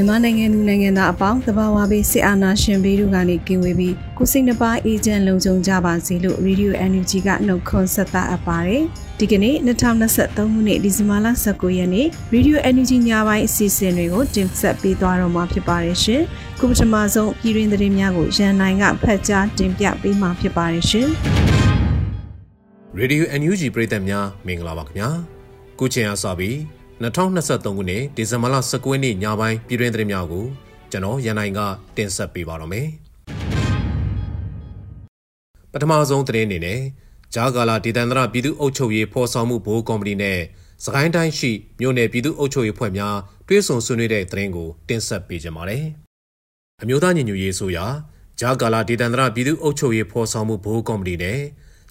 မြန်မာနိုင်ငံသူနိုင်ငံသားအပေါင်းတဘာဝဘေးစစ်အာဏာရှင်ဘေးတို့ကနေကင်းဝေးပြီးကိုစိတ်နှပါအေဂျင့်လုံခြုံကြပါစေလို့ Radio NUG ကနှုတ်ခွန်းဆက်သအပ်ပါတယ်။ဒီကနေ့2023ခုနှစ်ဒီဇင်ဘာလ19ရက်နေ့ Radio NUG ညပိုင်းအစီအစဉ်တွေကိုတင်ဆက်ပေးသွားတော့မှာဖြစ်ပါတယ်ရှင်။ခုပထမဆုံးပြည်တွင်သတင်းများကိုရန်နိုင်ကဖတ်ကြားတင်ပြပေးမှာဖြစ်ပါတယ်ရှင်။ Radio NUG ပရိသတ်များမင်္ဂလာပါခင်ဗျာ။ခုချိန်အားစပြီး 2023ခုနှစ်ဒီဇင်ဘာလ19ရက်နေ့ညပိုင်းပြည်တွင်သတင်းများကိုကျွန်တော်ရန်နိုင်ကတင်ဆက်ပေးပါတော့မယ်။ပထမဆုံးသတင်းအနေနဲ့ဂျာကာလာဒေသန္တရပြည်သူ့အုပ်ချုပ်ရေးဖော်ဆောင်မှုဘိုးကော်မတီနဲ့စကိုင်းတိုင်းရှိမြို့နယ်ပြည်သူ့အုပ်ချုပ်ရေးဖွဲ့များတွဲဆုံဆွေးနွေးတဲ့သတင်းကိုတင်ဆက်ပေးကြပါမယ်။အမျိုးသားညီညွတ်ရေးဆိုရာဂျာကာလာဒေသန္တရပြည်သူ့အုပ်ချုပ်ရေးဖော်ဆောင်မှုဘိုးကော်မတီနဲ့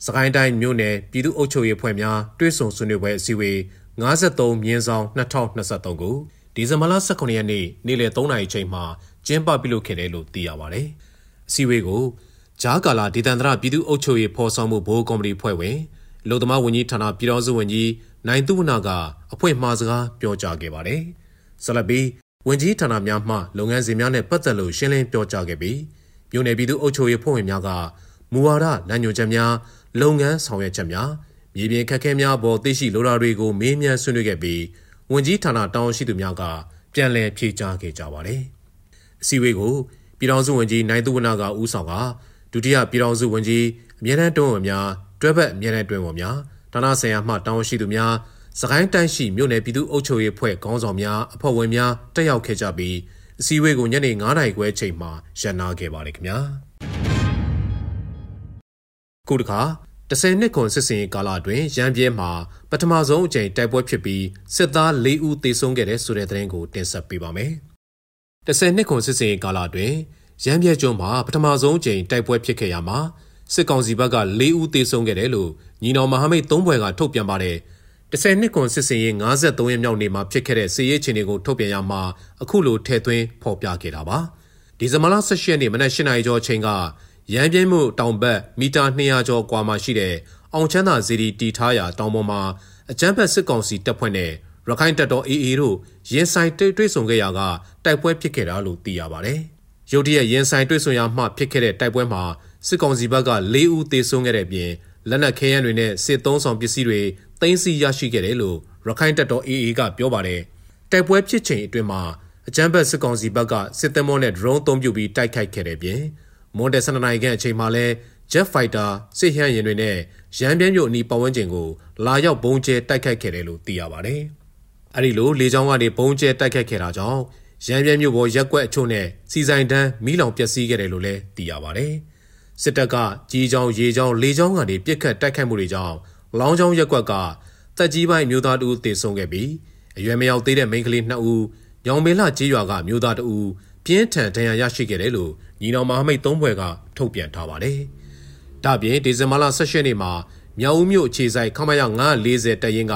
စကိုင်းတိုင်းမြို့နယ်ပြည်သူ့အုပ်ချုပ်ရေးဖွဲ့များတွဲဆုံဆွေးနွေးပွဲအစည်းအဝေး 53မြင်းဆောင်2023ကိုဒီဇင်ဘာလ18ရက်နေ့နေ့လယ်3နာရီချိန်မှာကျင်းပပြုလုပ်ခဲ့တယ်လို့သိရပါတယ်။အစည်းအဝေးကိုဂျားကာလာဒေသန္တရပြည်သူ့အုပ်ချုပ်ရေးဖော်ဆောင်မှုဘိုးကော်မတီဖွဲ့ဝင်လူသမားဝန်ကြီးဌာနပြည်တော်စုဝန်ကြီးနိုင်သူဝနာကအဖွဲ့မှားစကားပြောကြားခဲ့ပါတယ်။ဆက်လက်ပြီးဝန်ကြီးဌာနများမှလုပ်ငန်းစဉ်များနဲ့ပတ်သက်လို့ရှင်းလင်းပြောကြားခဲ့ပြီးမြို့နယ်ပြည်သူ့အုပ်ချုပ်ရေးဖွဲ့ဝင်များကမူဝါဒလမ်းညွှန်ချက်များလုပ်ငန်းဆောင်ရွက်ချက်များ မြေပြင်ခက်ခဲများပေါ်သိရှိလိုတာတွေကိုမေးမြန်းဆွေးနွေးခဲ့ပြီးဝန်ကြီးဌာနတာဝန်ရှိသူများကပြန်လည်ဖြေကြားခဲ့ကြပါတယ်။အစည်းအဝေးကိုပြည်ထောင်စုဝန်ကြီးနိုင်သူဝနကဦးဆောင်ကဒုတိယပြည်ထောင်စုဝန်ကြီးအမြဲတမ်းတွန်းဝင်များတွဲဘက်အမြဲတမ်းတွင်ဝင်များဌာနဆိုင်ရာမှတာဝန်ရှိသူများစကိုင်းတိုင်းရှိမြို့နယ်ပြည်သူ့အုပ်ချုပ်ရေးဖွဲ့ခေါင်းဆောင်များအဖွဲ့ဝင်များတက်ရောက်ခဲ့ကြပြီးအစည်းအဝေးကိုညနေ9:00နာရီခွဲချိန်မှာရန်နာခဲ့ပါတယ်ခင်ဗျာခုတခါ 10နှစ်ခွန်စစ်စင်ကာလအတွင်းရန်ပြဲမှာပထမဆုံးအကြိမ်တိုက်ပွဲဖြစ်ပြီးစစ်သား၄ဦးသေဆုံးခဲ့တဲ့ဆိုတဲ့သတင်းကိုတင်ဆက်ပေးပါမယ်။10နှစ်ခွန်စစ်စင်ကာလအတွင်းရန်ပြဲကျွန်းမှာပထမဆုံးအကြိမ်တိုက်ပွဲဖြစ်ခဲ့ရမှာစစ်ကောင်စီဘက်က၄ဦးသေဆုံးခဲ့တယ်လို့ညီနောင်မဟာမိတ်၃ဘွဲကထုတ်ပြန်ပါတယ်။10နှစ်ခွန်စစ်စင်ရင်53ရက်မြောက်နေ့မှာဖြစ်ခဲ့တဲ့စစ်ရေးချင်းတွေကိုထုတ်ပြန်ရမှာအခုလိုထည့်သွင်းဖော်ပြခဲ့တာပါ။ဒီဇင်ဘာလ18ရက်နေ့မနက်၈နာရီကျော်အချိန်က ရန်ပြင်းမှုတောင်ဘက်မီတာ200ကျော်ကွာမှာရှိတဲ့အောင်ချမ်းသာဇီဒီတီထားရာတောင်ပေါ်မှာအကြမ်းဖက်စစ်ကောင်စီတပ်ဖွဲ့နဲ့ရခိုင်တပ်တော် AA တို့ရင်ဆိုင်တွေ့တွေ့ဆုံခဲ့ရာကတိုက်ပွဲဖြစ်ခဲ့တာလို့သိရပါတယ်။ရုတ်တရက်ရင်ဆိုင်တွေ့ဆုံရာမှဖြစ်ခဲ့တဲ့တိုက်ပွဲမှာစစ်ကောင်စီဘက်က၄ဦးသေဆုံးခဲ့တဲ့အပြင်လက်နက်ခဲယမ်းတွေနဲ့စစ်သုံးဆောင်ပစ္စည်းတွေသိမ်းဆည်းရရှိခဲ့တယ်လို့ရခိုင်တပ်တော် AA ကပြောပါတယ်။တိုက်ပွဲဖြစ်ချိန်အတွင်းမှာအကြမ်းဖက်စစ်ကောင်စီဘက်ကစစ်သင်္ဘောနဲ့ drone သုံးပြုပြီးတိုက်ခိုက်ခဲ့တဲ့ပြင် မွန်တယ်12နိုင်ခန့်အချိန်မှာလဲ Jet Fighter စစ်ဟန်ရင်တွေနဲ့ရန်ပြင်းမြို့အနီးပတ်ဝန်းကျင်ကိုလာရောက်ဘုံကျဲတိုက်ခိုက်ခဲ့တယ်လို့သိရပါတယ်။အဲဒီလိုလေကြောင်းကနေဘုံကျဲတိုက်ခိုက်ခဲ့တာကြောင့်ရန်ပြင်းမြို့ပေါ်ရက်ကွက်အချို့နဲ့စီဆိုင်တန်းမီးလောင်ပျက်စီးခဲ့တယ်လို့လည်းသိရပါတယ်။စစ်တပ်ကကြီးချောင်းရေချောင်းလေချောင်းကနေပြစ်ခတ်တိုက်ခိုက်မှုတွေကြောင့်လောင်းချောင်းရက်ကွက်ကတက်ကြီးပိုင်းမျိုးသားတဦးသေဆုံးခဲ့ပြီးအရွယ်မရောက်သေးတဲ့မိန်းကလေး2ဦးညောင်မေလကြေးရွာကမျိုးသား2ဦး ပြင်းထန်ဒဏ်ရာရရှိခဲ့တယ်လို့ညီနောင်မဟာမိတ်သုံးဘွယ်ကထုတ်ပြန်ထားပါတယ်။ဒါပြင်ဒီဇင်ဘာလ18ရက်နေ့မှာမြောက်ဦးမြို့အခြေဆိုင်ခမရ940တပ်ရင်းက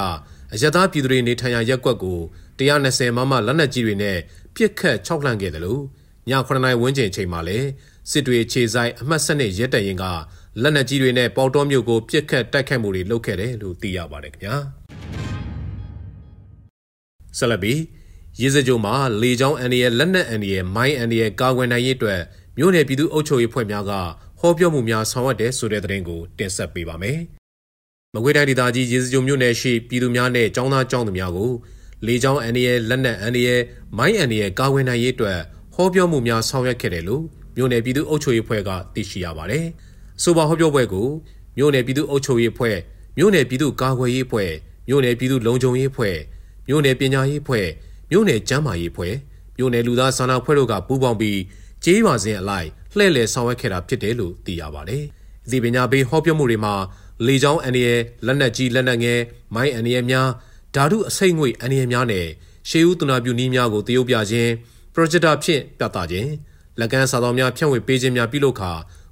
အရသာပြည်သူတွေနေထိုင်ရာရက်ကွက်ကို120မမလက်နက်ကြီးတွေနဲ့ပစ်ခတ်ခြောက်လှန့်ခဲ့တယ်လို့ည9နာရီဝန်းကျင်အချိန်မှာလဲစစ်တွေခြေဆိုင်အမှတ်7နဲ့ရက်တရင်ကလက်နက်ကြီးတွေနဲ့ပေါတော်မြို့ကိုပစ်ခတ်တိုက်ခတ်မှုတွေလုပ်ခဲ့တယ်လို့သိရပါတယ်ခင်ဗျာဆလဘီ ရေစကြိုမှာလေချောင်းအန်ဒီရဲ့လက်နက်အန်ဒီရဲ့မိုင်းအန်ဒီရဲ့ကာကွယ်နိုင်ရေးအတွက်မြို့နယ်ပြည်သူ့အုပ်ချုပ်ရေးဖွဲ့များကဟောပြောမှုများဆောင်ရွက်တဲ့ဆိုတဲ့သတင်းကိုတင်ဆက်ပေးပါမယ်မကွေးတိုင်းဒေသကြီးရေစကြိုမြို့နယ်ရှိပြည်သူများနဲ့ចောင်းသားចောင်းသူများကိုလေကြောင်းအန်ဒီရဲ့လက်နက်အန်ဒီရဲ့မိုင်းအန်ဒီရဲ့ကာဝယ်နိုင်ရေးအတွက်ဟောပြောမှုများဆောင်ရွက်ခဲ့တယ်လို့မြို့နယ်ပြည်သူ့အုပ်ချုပ်ရေးဖွဲ့ကသိရှိရပါတယ်။ဆိုပါဟောပြောပွဲကိုမြို့နယ်ပြည်သူ့အုပ်ချုပ်ရေးဖွဲ့မြို့နယ်ပြည်သူ့ကာကွယ်ရေးဖွဲ့မြို့နယ်ပြည်သူ့လုံခြုံရေးဖွဲ့မြို့နယ်ပညာရေးဖွဲ့ မြို့နယ်ကျန်းမာရေးဖွဲ့မြို့နယ်လူသားစာနာဖွဲ့တို့ကပူးပေါင်းပြီးကျေးရွာစဉ်အလိုက်လှည့်လည်ဆောင်ရွက်ခဲ့တာဖြစ်တယ်လို့သိရပါတယ်။ဒီပညာပေးဟောပြောမှုတွေမှာလေကြောင်းအန်ဒီရဲ့လက်နက်ကြီးလက်နက်ငယ်မိုင်းအန်ဒီရဲ့များဓာတုအစိမ့်ငွေအန်ဒီရဲ့များနဲ့ရှေးဦးတနာပြုနည်းများကိုတရုပ်ပြခြင်းပရိုဂျက်တာဖြင့်ပြသခြင်းလက်ကမ်းစာတော်များဖြန့်ဝေပေးခြင်းများပြုလုပ်ခါ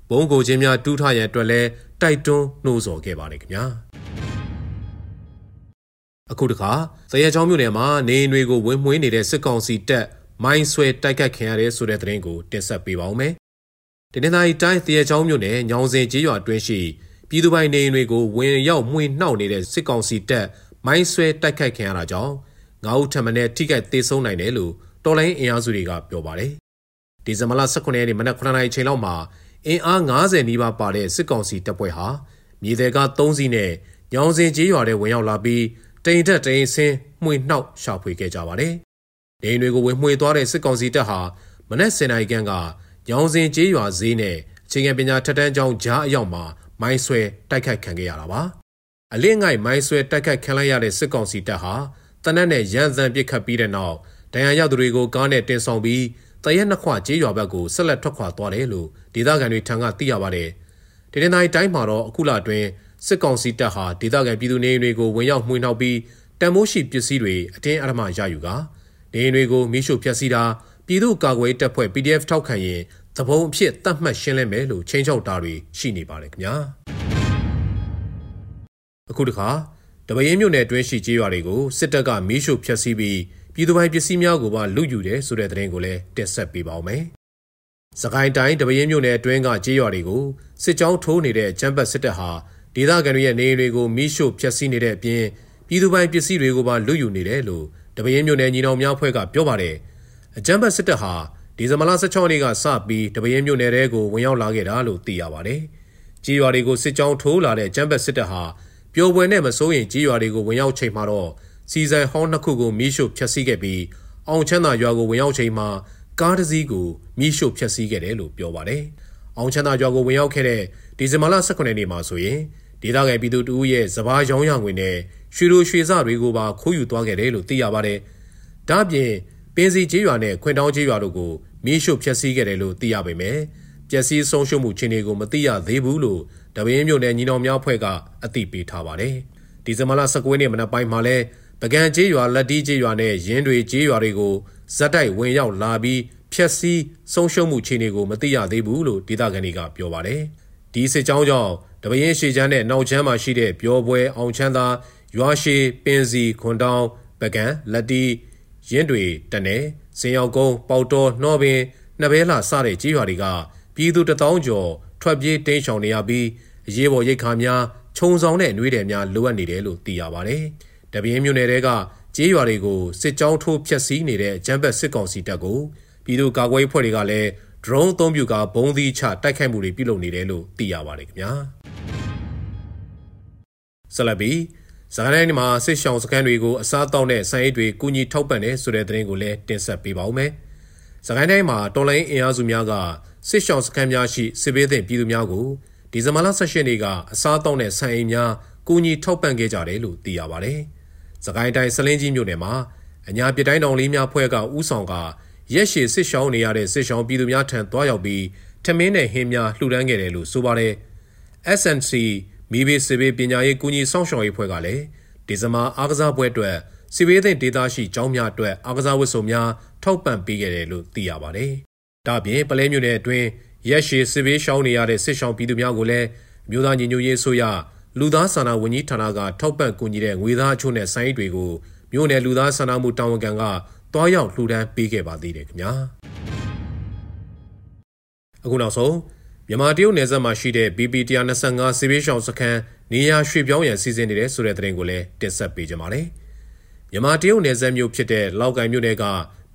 ဘုံကိုခြင်းများတူးထရန်အတွက်လည်းတိုက်တွန်းနှိုးဆော်ခဲ့ပါတယ်ခင်ဗျာ အခုတခါသရဲချောင်းမြို့နယ်မှာနေအိမ်တွေကိုဝင်မှွေးနေတဲ့စစ်ကောင်စီတပ်မိုင်းဆွဲတိုက်ခတ်ခံရတဲ့ဆိုတဲ့သတင်းကိုတင်ဆက်ပေးပါဦးမယ်။ဒီနေ့တိုင်းတိုင်းသရဲချောင်းမြို့နယ်ညောင်စင်ကျေးရွာတွင်းရှိပြည်သူပိုင်နေအိမ်တွေကိုဝင်ရောက်မှွေနှောက်နေတဲ့စစ်ကောင်စီတပ်မိုင်းဆွဲတိုက်ခိုက်ခံရတာကြောင့်ငါးဦးထပ်မံထိခိုက်သေးဆုံးနိုင်တယ်လို့တော်လိုင်းအင်အားစုတွေကပြောပါတယ်။ဒီဇင်ဘာလ18ရက်နေ့မနက်9:00နာရီချိန်လောက်မှာအင်အား90နီးပါးပါတဲ့စစ်ကောင်စီတပ်ဖွဲ့ဟာမြေသည်က3စီးနဲ့ညောင်စင်ကျေးရွာထဲဝင်ရောက်လာပြီး တိန်တက်တိန်ဆင်းမှွေနှောက်ရှာဖွေခဲ့ကြပါတယ်။ဒိန်တွေကိုဝင်မှွေသွားတဲ့စစ်ကောင်စီတပ်ဟာမနက်10:00နာရီခန့်ကညောင်စင်ကျေးရွာဈေးနဲ့အခြေခံပညာထက်တန်းကျောင်းကြားအရောက်မှာမိုင်းဆွဲတိုက်ခိုက်ခံခဲ့ရတာပါ။အလင်းငိုက်မိုင်းဆွဲတိုက်ခိုက်ခံလိုက်ရတဲ့စစ်ကောင်စီတပ်ဟာတနက်နဲ့ရန်စံပစ်ခတ်ပြီးတဲ့နောက်ဒဏ်ရာရသူတွေကိုကားနဲ့တင်ဆောင်ပြီးတရက်နှစ်ခွကျေးရွာဘက်ကိုဆက်လက်ထွက်ခွာသွားတယ်လို့ဒေသခံတွေထံကသိရပါတယ်။ဒေသနိုင်တိုင်းမှာတော့အခုလအတွင်း စစ်ကောင်စီတပ်ဟာဒေသခံပြည်သူနေအိမ်တွေကိုဝင်ရောက်မှွေနှောက်ပြီးတန်မိုးရှိပစ္စည်းတွေအတင်းအဓမ္မရယူကာနေအိမ်တွေကိုမိရှုဖျက်ဆီးတာပြည်သူ့ကာကွယ်တပ်ဖွဲ့ PDF ထောက်ခံရင်သဘုံအဖြစ်တတ်မှတ်ရှင်းလင်းမယ်လို့ချိန်ချောက်တာတွေရှိနေပါတယ်ခင်ဗျာအခုတခါတပရင်းမြို့နယ်အတွင်းရှိကျေးရွာတွေကိုစစ်တပ်ကမီးရှို့ဖျက်ဆီးပြီးပြည်သူပိုင်ပစ္စည်းများကိုပါလုယူတယ်ဆိုတဲ့သတင်းကိုလည်းတင်ဆက်ပေးပါောင်းမယ်။စကိုင်းတိုင်းတပရင်းမြို့နယ်အတွင်းကကျေးရွာတွေကိုစစ်ကြောင်းထိုးနေတဲ့ကျမ်းပတ်စစ်တပ်ဟာ ဒေသခံတွေရဲ့နေအိမ်တွေကိုမီးရှို့ဖျက်ဆီးနေတဲ့အပြင်ပြည်သူပိုင်ပစ္စည်းတွေကိုပါလုယူနေတယ်လို့တပင်းမြို့နယ်ညီနောင်များဖွဲ့ကပြောပါတယ်။အကြမ်းဖက်စစ်တပ်ဟာဒီဇင်ဘာလ16ရက်နေ့ကစပြီးတပင်းမြို့နယ်တဲကိုဝင်ရောက်လာခဲ့တာလို့သိရပါတယ်။ကြေးရွာတွေကိုစစ်ကြောင်းထိုးလာတဲ့အကြမ်းဖက်စစ်တပ်ဟာပျော်ပွဲနဲ့မစိုးရင်ကြေးရွာတွေကိုဝင်ရောက်ချိန်မှာတော့စီဆိုင်ဟောင်းနှစ်ခုကိုမီးရှို့ဖျက်ဆီးခဲ့ပြီးအောင်ချမ်းသာရွာကိုဝင်ရောက်ချိန်မှာကားတစ်စီးကိုမီးရှို့ဖျက်ဆီးခဲ့တယ်လို့ပြောပါတယ်။အောင်ချမ်းသာရွာကိုဝင်ရောက်ခဲ့တဲ့ ဒီဇင်ဘာလ18ရက်နေ့မှာဆိုရင်ဒေသခံပြည်သူတဦးရဲ့စဘာရောင်းရငွေနဲ့ရွှေလိုရွှေစတွေကိုပါခိုးယူသွားခဲ့တယ်လို့သိရပါတယ်။ဒါ့အပြင်ပင်စီကျေးရွာနဲ့ခွင်တောင်းကျေးရွာတို့ကိုမီးရှို့ဖျက်ဆီးခဲ့တယ်လို့သိရပေမယ့်ပျက်စီးဆုံးရှုံးမှုခြေအနေကိုမသိရသေးဘူးလို့တပင်းမြို့နယ်ညီနောင်များဖွဲ့ကအသိပေးထားပါတယ်။ဒီဇင်ဘာလ19ရက်နေ့မနက်ပိုင်းမှာလဲပကံကျေးရွာလက်တီးကျေးရွာနဲ့ရင်းတွေကျေးရွာတွေကိုဇက်တိုက်ဝင်ရောက်လာပြီးဖျက်ဆီးဆုံးရှုံးမှုခြေအနေကိုမသိရသေးဘူးလို့ဒေသခံတွေကပြောပါတယ်။ ဒီစစ်ကြောင်းကြောင့်တပင်းရှေချမ်းနဲ့နောက်ချမ်းမှာရှိတဲ့ပျော်ပွဲအောင်ချမ်းသာရွာရှိပင်စီခွန်တောင်းပကံလက်တီရင်းတွေတနေစင်ရောက်ကုန်းပေါတော်နှောပင်နှစ်ဘဲလာစတဲ့ကြီးရွာတွေကပြည်သူတထောင်ကျော်ထွက်ပြေးတိမ်းရှောင်နေရပြီးအရေးပေါ်ရိတ်ခါများခြုံဆောင်တဲ့နှွေးတယ်များလိုအပ်နေတယ်လို့သိရပါတယ်။တပင်းမြို့နယ်တဲကကြေးရွာတွေကိုစစ်ကြောင်းထိုးဖျက်ဆီးနေတဲ့အကြမ်းဖက်စစ်ကောင်စီတပ်ကိုပြည်သူ့ကာကွယ်ရေးဖွဲ့တွေကလည်း drone အသုံးပြုကဘုံသီးချတိုက်ခိုက်မှုတွေပြုလုပ်နေတယ်လို့သိရပါတယ်ခင်ဗျာ။ဆလဘီစကိုင်းတိုင်းမှာစစ်ရှောင်းစခန်းတွေကိုအစားတောက်တဲ့ဆိုင်အိတ်တွေကူညီထောက်ပံ့တဲ့ဆိုတဲ့သတင်းကိုလည်းတင်ဆက်ပေးပါဦးမယ်။စကိုင်းတိုင်းမှာတော်လိုင်းအင်အားစုများကစစ်ရှောင်းစခန်းများရှိစစ်ဘေးသင့်ပြည်သူများကိုဒီဇင်ဘာလ18ရက်နေ့ကအစားတောက်တဲ့ဆိုင်အိတ်များကူညီထောက်ပံ့ခဲ့ကြတယ်လို့သိရပါတယ်။စကိုင်းတိုင်းစလင်းကြီးမြို့နယ်မှာအညာပြတိုင်းတော်လေးများဖွဲ့ကဥဆောင်က ရက်ရှည်စစ်ရှောင်းနေရတဲ့စစ်ရှောင်းပြည်သူများထံတွားရောက်ပြီးထမင်းနဲ့ဟင်းများလှူဒန်းခဲ့တယ်လို့ဆိုပါတယ်။ SNC မိဘေးစစ်ဘေးပညာရေးကူညီဆောင်ရှောက်ရေးဖွဲ့ကလည်းဒီဇင်ဘာအားကစားပွဲအတွက်စစ်ဘေးသင့်ဒေသရှိကျောင်းများအတွက်အားကစားဝတ်စုံများထောက်ပံ့ပေးခဲ့တယ်လို့သိရပါတယ်။ဒါ့အပြင်ပလဲမြို့နယ်အတွင်းရက်ရှည်စစ်ဘေးရှောင်းနေရတဲ့စစ်ရှောင်းပြည်သူများကိုလည်းမြို့သားညီညွတ်ရေးဆိုရလူသားစာနာဝန်ကြီးဌာနကထောက်ပံ့ကူညီတဲ့ငွေသားအချို့နဲ့စိုင်းတွေကိုမြို့နယ်လူသားစာနာမှုတာဝန်ခံက တွားရောက်လှူဒန်းပေးခဲ့ပါသေးတယ်ခင်ဗျာ။အခုနောက်ဆုံးမြန်မာတရုတ်နယ်စပ်မှာရှိတဲ့ BP 125စစ်ဘေးရှောင်စခန်းနေရာရွှေ့ပြောင်းရန်စီစဉ်နေတဲ့ဆိုတဲ့သတင်းကိုလည်းတင်ဆက်ပေးကြပါမယ်။မြန်မာတရုတ်နယ်စပ်မြို့ဖြစ်တဲ့လောက်ကိုင်မြို့နယ်က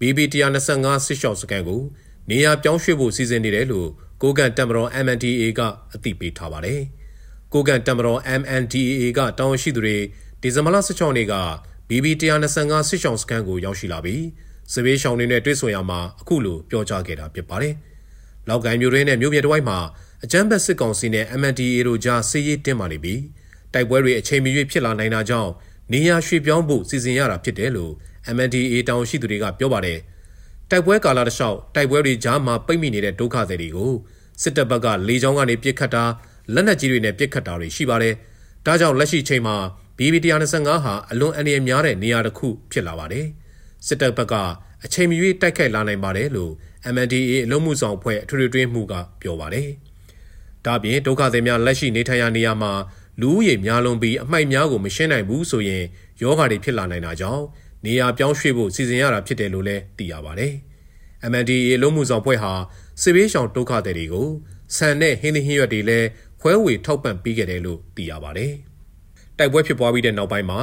BP 125စစ်ရှောင်စခန်းကိုနေရာပြောင်းရွှေ့ဖို့စီစဉ်နေတယ်လို့ကိုကန်တမတော် MNDA ကအသိပေးထားပါတယ်။ကိုကိုကန်တမတော် MNDAA ကတောင်းရှိသူတွေဒီဇင်ဘာလ16နေ့က BB 125စစ်ဆောင်စခန်းကိုရောက်ရှိလာပြီးစပေးရှောင်းတွေနဲ့တွေ့ဆုံရမှာအခုလိုပြောကြားခဲ့တာဖြစ်ပါတယ်။လောက်ကိုင်းမျိုးရင်းနဲ့မျိုးပြတစ်ဝိုက်မှာအကြမ်းဖက်စစ်ကောင်စီနဲ့ MNDAA တို့ကြားစစ်ရေးတင်းမာနေပြီးတိုက်ပွဲတွေအချိန်မရွေးဖြစ်လာနိုင်တာကြောင့်နေရာရွှေ့ပြောင်းဖို့စီစဉ်ရတာဖြစ်တယ်လို့ MNDAA တောင်ရှိသူတွေကပြောပါတယ်။တိုက်ပွဲကာလတစ်လျှောက်တိုက်ပွဲတွေကြားမှာပိတ်မိနေတဲ့ဒုက္ခသည်တွေကိုစစ်တပ်ဘက်ကလေကြောင်းကနေပြစ်ခတ်တာလက်နက်ကြီးတွေနဲ့ပြစ်ခတ်တာတွေရှိပါတယ်။ဒါကြောင့်လက်ရှိချိန်မှာ BB125 ဟာအလွန်အန္တရာယ်များတဲ့နေရာတစ်ခုဖြစ်လာပါတယ်။စစ်တပ်ဘက်ကအချိန်မရွေးတိုက်ခိုက်လာနိုင်ပါတယ်လို့ MNDAA အလုံးမှုဆောင်ဖွဲ့အထွေထွေတွင်းမှုကပြောပါတယ်။ဒါပြင်ဒုက္ခသည်များလက်ရှိနေထိုင်ရာနေရာမှာလူဦးရေများလုံးပြီးအမိုက်များကိုမရှင်းနိုင်ဘူးဆိုရင်ယောဂါတွေဖြစ်လာနိုင်တာကြောင့်နေရာပြောင်းရွှေ့ဖို့စီစဉ်ရတာဖြစ်တယ်လို့လည်းသိရပါတယ်။ MNDAA အလုံးမှုဆောင်ဖွဲ့ဟာစစ်ဘေးရှောင်ဒုက္ခသည်တွေကိုဆန်နဲ့ဟင်းသီးဟင်းရွက်တွေလည်းခွဲဝေထောက်ပံ့ပေးခဲ့တယ်လို့သိရပါတယ်။ တိုက်ပွဲဖြစ်ပွားပြီးတဲ့နောက်ပိုင်းမှာ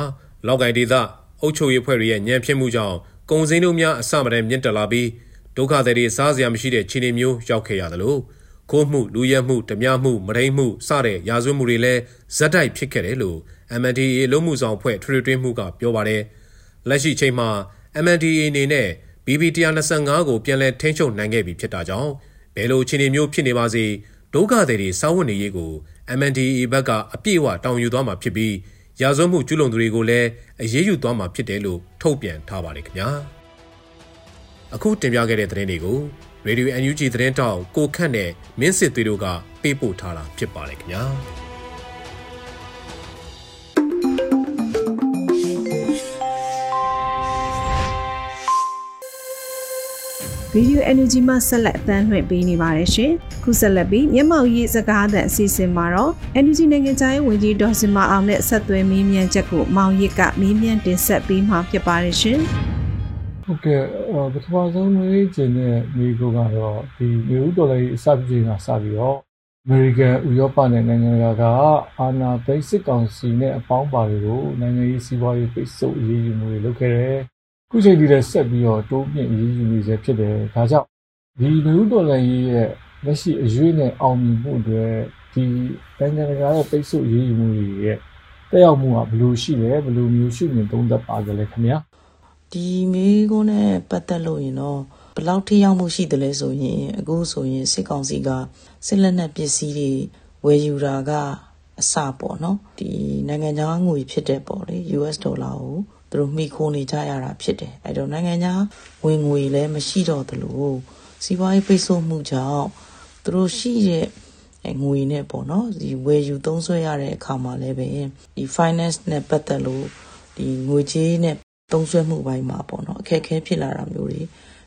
လောက်ကိုင်ဒေသအုပ်ချုပ်ရေးဖွဲ့တွေရဲ့ညံဖြစ်မှုကြောင့်ကုန်စည်နှုန်းများအဆမတန်မြင့်တက်လာပြီးဒုက္ခသည်တွေစားစရာမရှိတဲ့ခြေနေမျိုးရောက်ခဲ့ရသလိုခိုးမှုလူရဲမှုဓမြမှုမရိမှုစတဲ့ရာဇဝတ်မှုတွေလည်းဇက်တိုက်ဖြစ်ခဲ့တယ်လို့ MNDAA လုံးမှုဆောင်ဖွဲ့ထွေထွေမှုကပြောပါတယ်လက်ရှိချိန်မှာ MNDAA အနေနဲ့ BB125 ကိုပြန်လည်ထိန်းချုပ်နိုင်ခဲ့ပြီဖြစ်တာကြောင့်ဘယ်လိုခြေနေမျိုးဖြစ်နေပါစေဒုက္ခသည်တွေစောင့်ဝင်နေရေးကို MNDAA ဘက်ကအပြည့်အဝတောင်းယူသွားမှာဖြစ်ပြီးရာဇဝတ်မှုကျူးလွန်သူတွေကိုလည်းအရေးယူသွားမှာဖြစ်တယ်လို့ထုတ်ပြန်ထားပါတယ်ခင်ဗျာအခုတင်ပြခဲ့တဲ့သတင်းတွေကို Radio NUG သတင်းတောက်ကိုခန့်နဲ့မင်းစစ်သွေးတို့ကပေးပို့ထားတာဖြစ်ပါတယ်ခင်ဗျာ ဗီဒီယို energy မှဆက်လက်အသံလွှင့်ပေးနေပါတယ်ရှင်။ခုဆက်လက်ပြီးမျက်မှောက်ရေးစကားသံအစီအစဉ်မှာတော့ energy နိုင်ငံခြားရေးဝန်ကြီးဒေါ်စင်မအောင်နဲ့ဆက်သွယ်မေးမြန်းချက်ကိုမောင်ရစ်ကမေးမြန်းတင်ဆက်ပေးမှာဖြစ်ပါတယ်ရှင်။ဟုတ်ကဲ့ပထမဆုံးမေးချင်တဲ့မိကိုကတော့ဒီမြို့တော်လေးအစပြုချိန်ကစပြီးတော့အမေရိကန်ဥရောပနဲ့နိုင်ငံတကာကအာဏာသိမ်းစစ်ကောင်စီနဲ့အပေါင်းပါတွေကိုနိုင်ငံရေးစီးပွားရေးပိတ်ဆို့အရေးယူမှုတွေလုပ်ခဲ့တယ် ခုချိန်ထိလည်းဆက်ပြီးတော့တိုးမြင့်ရေးယူနေစေဖြစ်တယ်။ဒါကြောင့်ဒီလူ့တော်လှန်ရေးရဲ့လက်ရှိအရွေးနဲ့အောင်မြင်မှုတွေဒီနိုင်ငံတကာရဲ့ပိတ်ဆို့ရေးယူမှုတွေရဲ့တက်ရောက်မှုကဘယ်လိုရှိလဲဘယ်လိုမျိုးရှုမြင်သုံးသပ်ပါကြလဲခင်ဗျာဒီမိကုန်းနဲ့ပတ်သက်လို့ရင်တော့ဘယ်လောက်ထိရောက်မှုရှိတယ်လဲဆိုရင်အခုဆိုရင်စစ်ကောင်စီကစစ်လက်နက်ပစ္စည်းတွေဝယ်ယူတာကအစပေါ့နော်ဒီနိုင်ငံခြားငွေဖြစ်တဲ့ပေါ့လေ US ဒေါ်လာကို သူတို့မိခိုးနေကြရတာဖြစ်တယ်အဲ့တော့နိုင်ငံခြားဝင်ငွေလည်းမရှိတော့သလိုစီးပွားရေးပိတ်ဆို့မှုကြောင့်သူတို့ရှိတဲ့ငွေနဲ့ပေါ့နော်ဒီဝယ်ယူသုံးစွဲရတဲ့အခါမှာလည်းပဲဒီ finance နဲ့ပတ်သက်လို့ဒီငွေကြေးနဲ့သုံးစွဲမှုပိုင်းမှာပေါ့နော်အခက်အခဲဖြစ်လာတာမျိုးတွေ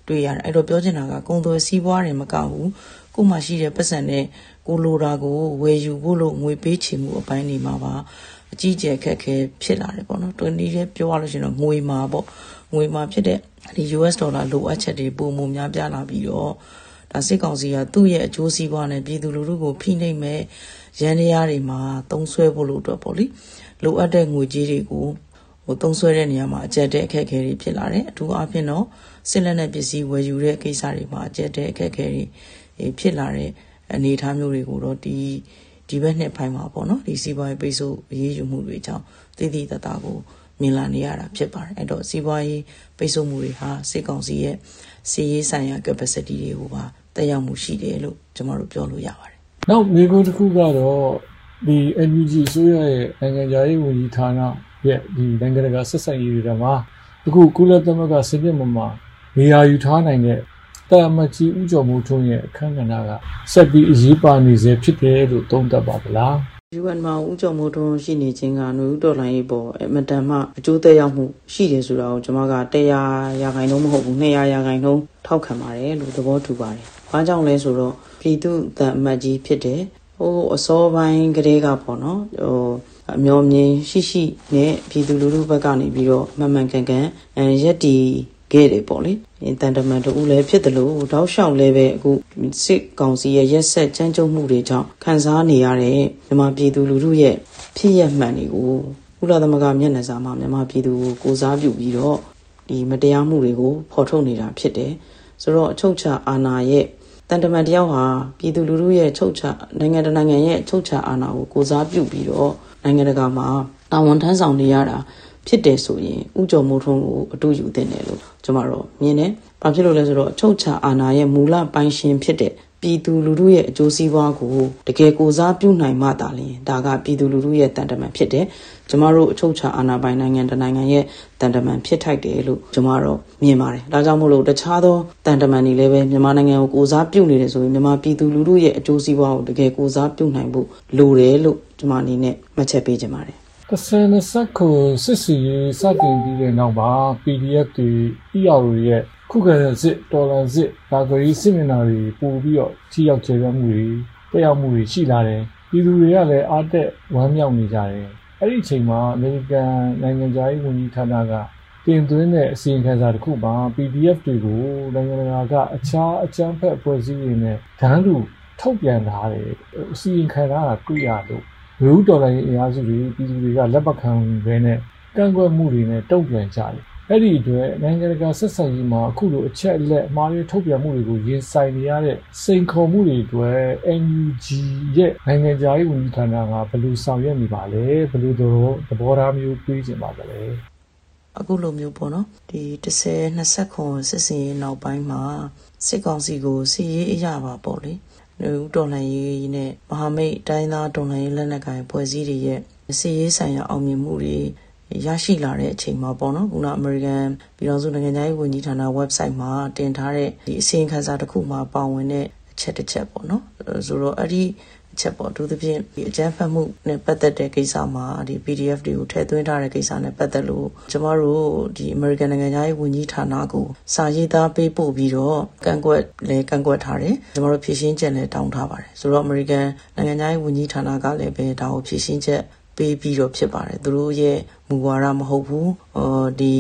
တွေ့ရတယ်အဲ့တော့ပြောချင်တာကကုံသွယ်စီးပွားတွေမကဘူးကိုမှရှိတဲ့ပတ်စံနဲ့ကိုလိုတာကိုဝယ်ယူဖို့လို့ငွေပေးချေမှုအပိုင်းတွေမှာပါ အကြီးကျယ်ခက်ခဲဖြစ်လာတယ်ပေါ့နော်တွင်ဒီလည်းပြောရလို့ရှိရင်တော့ငွေမှာပေါ့ငွေမှာဖြစ်တဲ့ဒီ US ဒေါ်လာလိုအပ်ချက်တွေပုံမှုများပြားလာပြီးတော့ဒါစစ်ကောင်စီကသူ့ရဲ့အကျိုးစီးပွားနဲ့ပြည်သူလူထုကိုဖိနှိပ်မဲ့ရန်တရားတွေမှာသုံးဆွဲဖို့လို့အတွက်ပေါ့လေလိုအပ်တဲ့ငွေကြေးတွေကိုဟိုသုံးဆွဲတဲ့နေရာမှာအကျက်တဲ့အခက်အခဲတွေဖြစ်လာတယ်အထူးအားဖြင့်တော့စစ်လက်နက်ပစ္စည်းဝယ်ယူတဲ့ကိစ္စတွေမှာအကျက်တဲ့အခက်အခဲတွေဖြစ်လာတဲ့အနေအထားမျိုးတွေကိုတော့ဒီ ဒီဘက်နှစ်ပိုင်းမှာပေါ့နော်ဒီစီးပွားရေးပိတ်ဆို့အရေးယူမှုတွေကြောင့်တည်တည်တတာကိုမြင်လာနေရတာဖြစ်ပါတယ်အဲ့တော့စီးပွားရေးပိတ်ဆို့မှုတွေဟာစစ်ကောင်စီရဲ့စီးရေးဆိုင်ရာ capacity တွေကိုပါတက်ရောက်မှုရှိတယ်လို့ကျွန်တော်တို့ပြောလို့ရပါတယ်နောက်မိကုန်းတစ်ခုကတော့ဒီ NUG ဆိုရရဲ့နိုင်ငံခြားရေးဝန်ကြီးဌာနရဲ့ဒီနိုင်ငံတကာဆက်ဆံရေးတွေမှာအခုကုလသမဂ္ဂစနစ်မှာနေရာယူထားနိုင်တဲ့ တာမကြီးဥကျော်မှုထုံးရဲ့အခမ်းကဏ္ဍကဆက်ပြီးအရေးပါနေစေဖြစ်တယ်လို့သုံးသပ်ပါဗလား UN မှာဥကြုံမှုထုံးရှိနေခြင်းကຫນွေဥတော်လိုင်းရေးပေါ်အမတန်မှအကျိုးသက်ရောက်မှုရှိတယ်ဆိုတာကိုကျွန်မက100ရာခိုင်နှုန်းမဟုတ်ဘူး200ရာခိုင်နှုန်းထောက်ခံပါတယ်လို့သဘောတူပါတယ်။ဘာကြောင့်လဲဆိုတော့ပြည်သူတန်အမတ်ကြီးဖြစ်တယ်။ဟိုအစောပိုင်းကလေးကပေါ့နော်ဟိုအမျော်မြင်ရှိရှိနဲ့ပြည်သူလူထုဘက်ကနေပြီးတော့မှန်မှန်ကန်ကန်ရက်တီခဲ့တယ်ပေါ့လေ တန်တမန်တူလည်းဖြစ်တယ်လို့တောက်လျှောက်လည်းပဲအခုစစ်ကောင်စီရဲ့ရက်ဆက်ကြမ်းကြုတ်မှုတွေကြောင့်ခံစားနေရတဲ့မြန်မာပြည်သူလူထုရဲ့ဖြစ်ရမှန်တွေကိုကုလသမဂ္ဂမျက်နှာစာမှာမြန်မာပြည်သူကိုကိုစားပြုပြီးတော့ဒီမတရားမှုတွေကိုဖော်ထုတ်နေတာဖြစ်တယ်ဆိုတော့အချုပ်ချာအာဏာရဲ့တန်တမန်တယောက်ဟာပြည်သူလူထုရဲ့ချုပ်ချနိုင်ငံတနိုင်ငံရဲ့ချုပ်ချအာဏာကိုကိုစားပြုပြီးတော့နိုင်ငံတကာမှာတာဝန်ထမ်းဆောင်နေရတာ ဖြစ်တယ်ဆိုရင်ဥကြုံမိုးထုံးကိုအတူယူတင်တယ်လို့ကျွန်တော်တို့မြင်တယ်။ဘာဖြစ်လို့လဲဆိုတော့ချုပ်ချအာဏာရဲ့မူလပိုင်ရှင်ဖြစ်တဲ့ပြည်သူလူထုရဲ့အကျိုးစီးပွားကိုတကယ်ကိုစားပြုနိုင်မှသာလျှင်ဒါကပြည်သူလူထုရဲ့တန်တမန်ဖြစ်တယ်။ကျမတို့အချုပ်ချာအာဏာပိုင်နိုင်ငံတနိုင်ငံရဲ့တန်တမန်ဖြစ်ထိုက်တယ်လို့ကျမတို့မြင်ပါတယ်။ဒါကြောင့်မို့လို့တခြားသောတန်တမန်တွေလည်းပဲမြန်မာနိုင်ငံကိုကိုစားပြုနေတယ်ဆိုရင်မြန်မာပြည်သူလူထုရဲ့အကျိုးစီးပွားကိုတကယ်ကိုစားပြုနိုင်ဖို့လိုတယ်လို့ကျမအနေနဲ့မှတ်ချက်ပေးချင်ပါတယ်။ တစ်ဆယ်နှစ်ဆက်ကိုစစ်စီရေးစတင်ပြီးတဲ့နောက်မှာ PDF တွေ ER ရဲ့ခုခံစစ်တော်လန်စစ်ဒါဂရီစစ်မျက်နှာတွေပို့ပြီးတော့ထိရောက်ကျေပြမှုတွေတက်ရောက်မှုတွေရှိလာတယ်ပြည်သူတွေကလည်းအားတက်ဝမ်းမြောက်နေကြတယ်အဲ့ဒီအချိန်မှာအမေရိကန်နိုင်ငံသားရေးဝန်ကြီးဌာနကတင်သွင်းတဲ့အစီရင်ခံစာတစ်ခုမှာ PDF တွေကိုနိုင်ငံတကာကအခြားအကြမ်းဖက်အဖွဲ့အစည်းတွေနဲ့ဒန်းတူထုတ်ပြန်ထားတယ်အစီရင်ခံစာကတွေ့ရလို့ လူဦးတော်လိုင်းအင်အားစုတွေပြည်သူတွေကလက်မခံဘဲနဲ့ကန့်ကွက်မှုတွေနဲ့တုံ့ပြန်ကြတယ်အဲ့ဒီအတွက်နိုင်ငံတကာဆက်ဆံရေးမှာအခုလိုအချက်အလက်မှားယွင်းထုတ်ပြန်မှုတွေကိုရင်ဆိုင်နေရတဲ့စိန်ခေါ်မှုတွေအတွက် NUG ရဲ့နိုင်ငံခြားရေးဝန်ကြီးဌာနကဘယ်လိုဆောင်ရွက်နေပါလဲဘယ်လိုတော့သဘောထားမျိုးတွေးကျင်ပါလဲအခုလိုမျိုးပေါ့နော်ဒီ30 20ခွန်စစ်စင်ရေးနောက်ပိုင်းမှာစစ်ကောင်စီကိုစီရေးအရာပါပေါ့လေ လူတော်လှန်ရေးနဲ့မဟာမိတ်တိုင်းသားတော်လှန်ရေးလက်နက်ကိုင်ဖွဲ့စည်းတွေရဲ့စီရေးဆိုင်ရာအောင်မြင်မှုတွေရရှိလာတဲ့အချိန်မှာပေါ့နော်ခုနအမေရိကန်ပြည်ထောင်စုနိုင်ငံသားရေးဝန်ကြီးဌာန website မှာတင်ထားတဲ့ဒီအစီရင်ခံစာတစ်ခုမှာပါဝင်တဲ့အချက်တစ်ချက်ပေါ့နော်ဆိုတော့အဲ့ဒီအ ချက်ပေါ့အထူးသဖြင့်ဒီအကြမ်းဖက်မှုနဲ့ပတ်သက်တဲ့ကိစ္စမှာဒီ PDF တွေကိုထည့်သွင်းထားတဲ့ကိစ္စနဲ့ပတ်သက်လို့ကျမတို့ဒီ American နိုင်ငံသားရေးဝန်ကြီးဌာနကိုစာရေးသားပေးပို့ပြီးတော့ကန့်ကွက်လဲကန့်ကွက်ထားတယ်ကျမတို့ဖြည့်ရှင်းချက်လည်းတောင်းထားပါတယ်ဆိုတော့ American နိုင်ငံသားရေးဝန်ကြီးဌာနကလည်းပဲဒါကိုဖြည့်ရှင်းချက် ပေးပြီးတော့ဖြစ်ပါတယ်သူတို့ရဲ့မူဝါဒမဟုတ်ဘူးအော်ဒီ